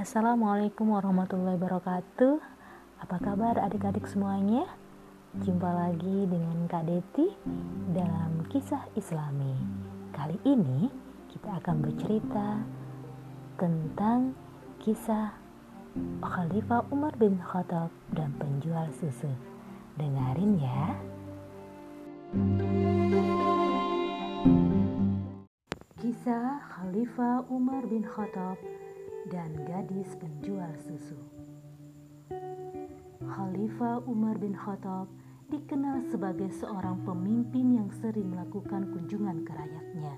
Assalamualaikum warahmatullahi wabarakatuh. Apa kabar adik-adik semuanya? Jumpa lagi dengan Kak Deti dalam kisah islami. Kali ini kita akan bercerita tentang kisah Khalifah Umar bin Khattab dan penjual susu. Dengarin ya. Kisah Khalifah Umar bin Khattab dan gadis penjual susu. Khalifah Umar bin Khattab dikenal sebagai seorang pemimpin yang sering melakukan kunjungan ke rakyatnya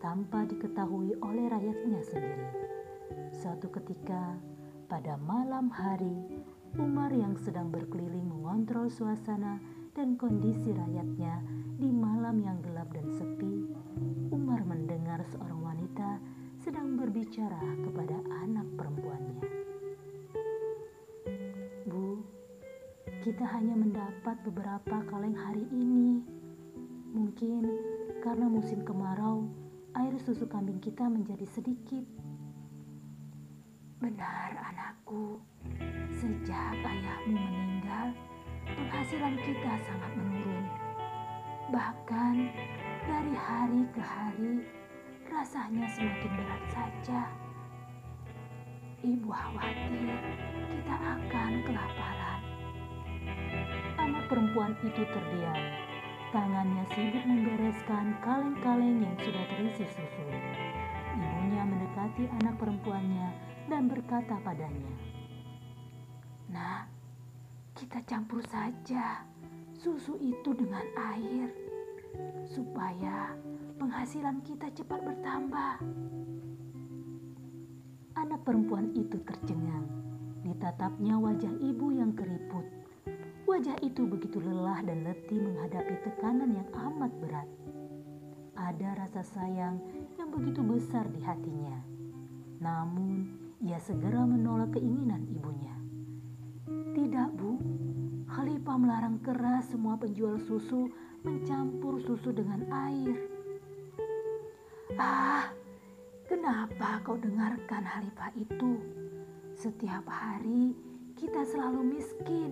tanpa diketahui oleh rakyatnya sendiri. Suatu ketika, pada malam hari, Umar yang sedang berkeliling mengontrol suasana dan kondisi rakyatnya di malam yang gelap dan sepi, Umar mendengar seorang wanita sedang berbicara kepada anak perempuannya. Bu, kita hanya mendapat beberapa kaleng hari ini. Mungkin karena musim kemarau, air susu kambing kita menjadi sedikit. Benar anakku, sejak ayahmu meninggal, penghasilan kita sangat menurun. Bahkan dari hari ke hari, rasanya semakin berat saja. Ibu khawatir kita akan kelaparan. Anak perempuan itu terdiam. Tangannya sibuk membereskan kaleng-kaleng yang sudah terisi susu. Ibunya mendekati anak perempuannya dan berkata padanya, Nah, kita campur saja susu itu dengan air supaya penghasilan kita cepat bertambah. Anak perempuan itu tercengang. Ditatapnya wajah ibu yang keriput. Wajah itu begitu lelah dan letih menghadapi tekanan yang amat berat. Ada rasa sayang yang begitu besar di hatinya. Namun, ia segera menolak keinginan ibunya. Tidak, Bu. Khalifah melarang keras semua penjual susu mencampur susu dengan air. Ah, kenapa kau dengarkan Khalifah itu? Setiap hari kita selalu miskin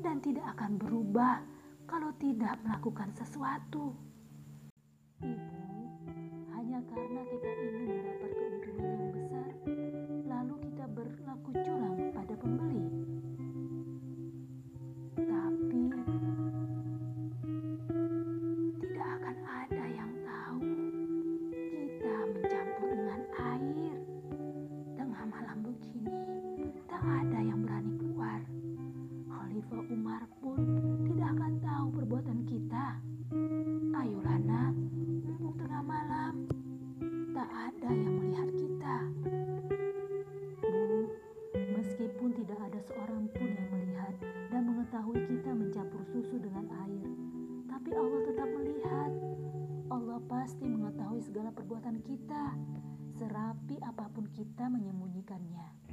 dan tidak akan berubah kalau tidak melakukan sesuatu. Tapi Allah tetap melihat. Allah pasti mengetahui segala perbuatan kita, serapi apa pun kita menyembunyikannya.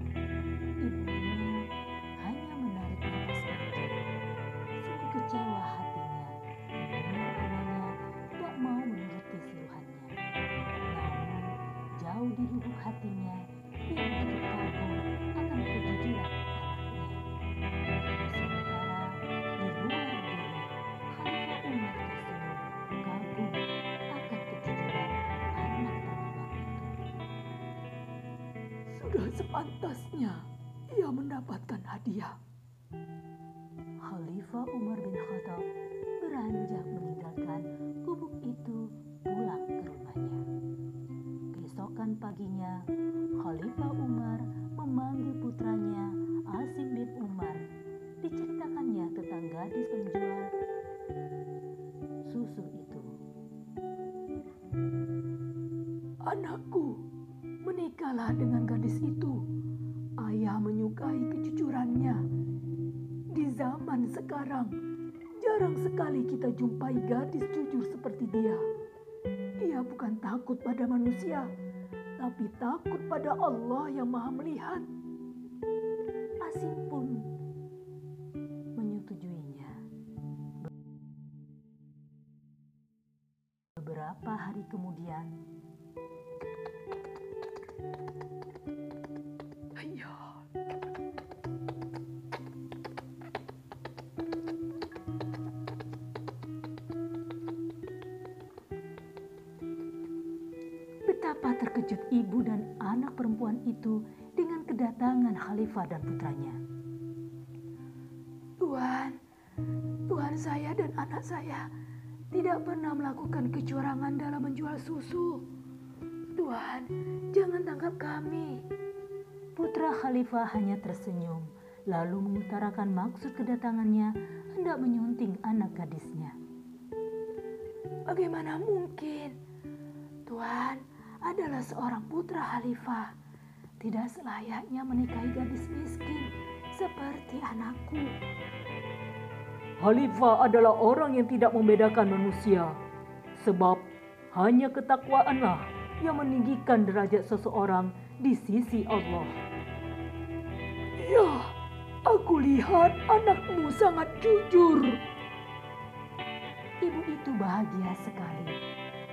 Sepantasnya ia mendapatkan hadiah. Khalifah Umar bin Khattab beranjak meninggalkan gubuk itu pulang ke rumahnya. Keesokan paginya, Khalifah Umar memanggil putranya Asim bin Umar. Diceritakannya tentang gadis penjual susu itu. Anakku, menikahlah dengan gadis itu. Ayah menyukai kejujurannya. Di zaman sekarang, jarang sekali kita jumpai gadis jujur seperti dia. Dia bukan takut pada manusia, tapi takut pada Allah yang Maha Melihat. Asim pun menyetujuinya. Beberapa hari kemudian, Betapa terkejut ibu dan anak perempuan itu dengan kedatangan Khalifah dan putranya. Tuhan, Tuhan saya dan anak saya tidak pernah melakukan kecurangan dalam menjual susu. Tuhan, jangan tangkap kami. Putra Khalifah hanya tersenyum, lalu mengutarakan maksud kedatangannya hendak menyunting anak gadisnya. Bagaimana mungkin? Tuhan adalah seorang putra Khalifah. Tidak selayaknya menikahi gadis miskin seperti anakku. Khalifah adalah orang yang tidak membedakan manusia, sebab hanya ketakwaanlah yang meninggikan derajat seseorang di sisi Allah. Ya, aku lihat anakmu sangat jujur. Ibu itu bahagia sekali.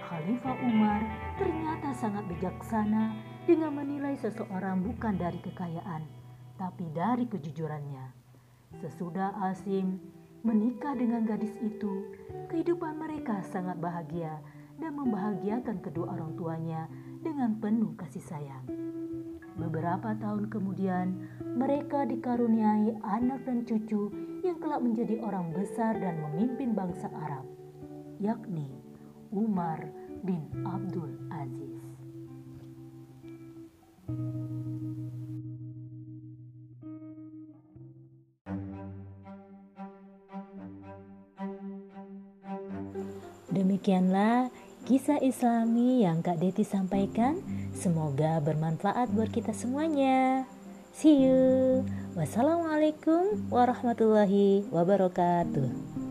Khalifah Umar ternyata sangat bijaksana dengan menilai seseorang bukan dari kekayaan, tapi dari kejujurannya. Sesudah Asim Menikah dengan gadis itu, kehidupan mereka sangat bahagia dan membahagiakan kedua orang tuanya dengan penuh kasih sayang. Beberapa tahun kemudian, mereka dikaruniai anak dan cucu yang kelak menjadi orang besar dan memimpin bangsa Arab, yakni Umar bin Abdul Aziz. Demikianlah kisah islami yang Kak Deti sampaikan. Semoga bermanfaat buat kita semuanya. See you. Wassalamualaikum warahmatullahi wabarakatuh.